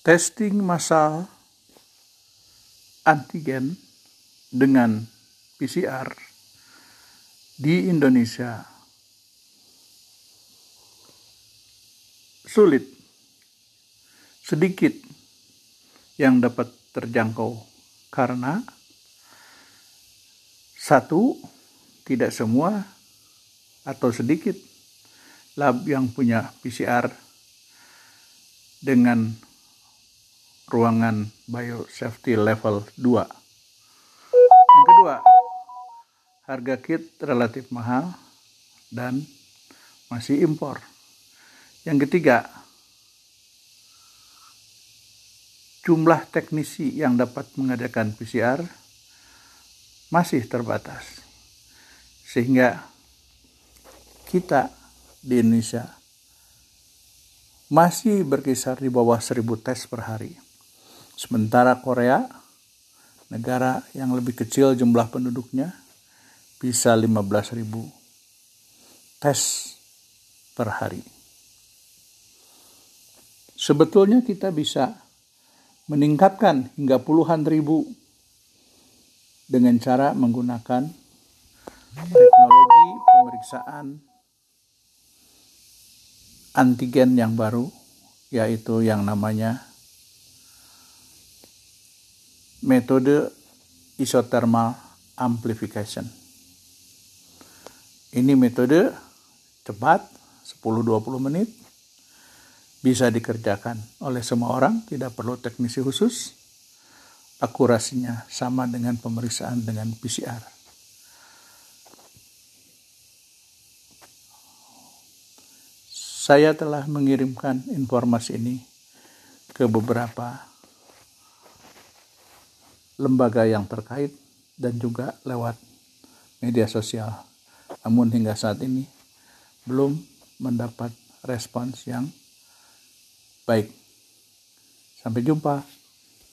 testing massal antigen dengan PCR di Indonesia. Sulit. Sedikit yang dapat terjangkau karena satu tidak semua atau sedikit lab yang punya PCR dengan ruangan biosafety level 2. Yang kedua, harga kit relatif mahal dan masih impor. Yang ketiga, jumlah teknisi yang dapat mengadakan PCR masih terbatas. Sehingga kita di Indonesia masih berkisar di bawah 1000 tes per hari. Sementara Korea, negara yang lebih kecil jumlah penduduknya, bisa 15.000 tes per hari. Sebetulnya kita bisa meningkatkan hingga puluhan ribu dengan cara menggunakan teknologi pemeriksaan antigen yang baru, yaitu yang namanya metode isothermal amplification. Ini metode cepat 10-20 menit bisa dikerjakan oleh semua orang, tidak perlu teknisi khusus. Akurasinya sama dengan pemeriksaan dengan PCR. Saya telah mengirimkan informasi ini ke beberapa lembaga yang terkait dan juga lewat media sosial. Namun hingga saat ini belum mendapat respons yang baik. Sampai jumpa.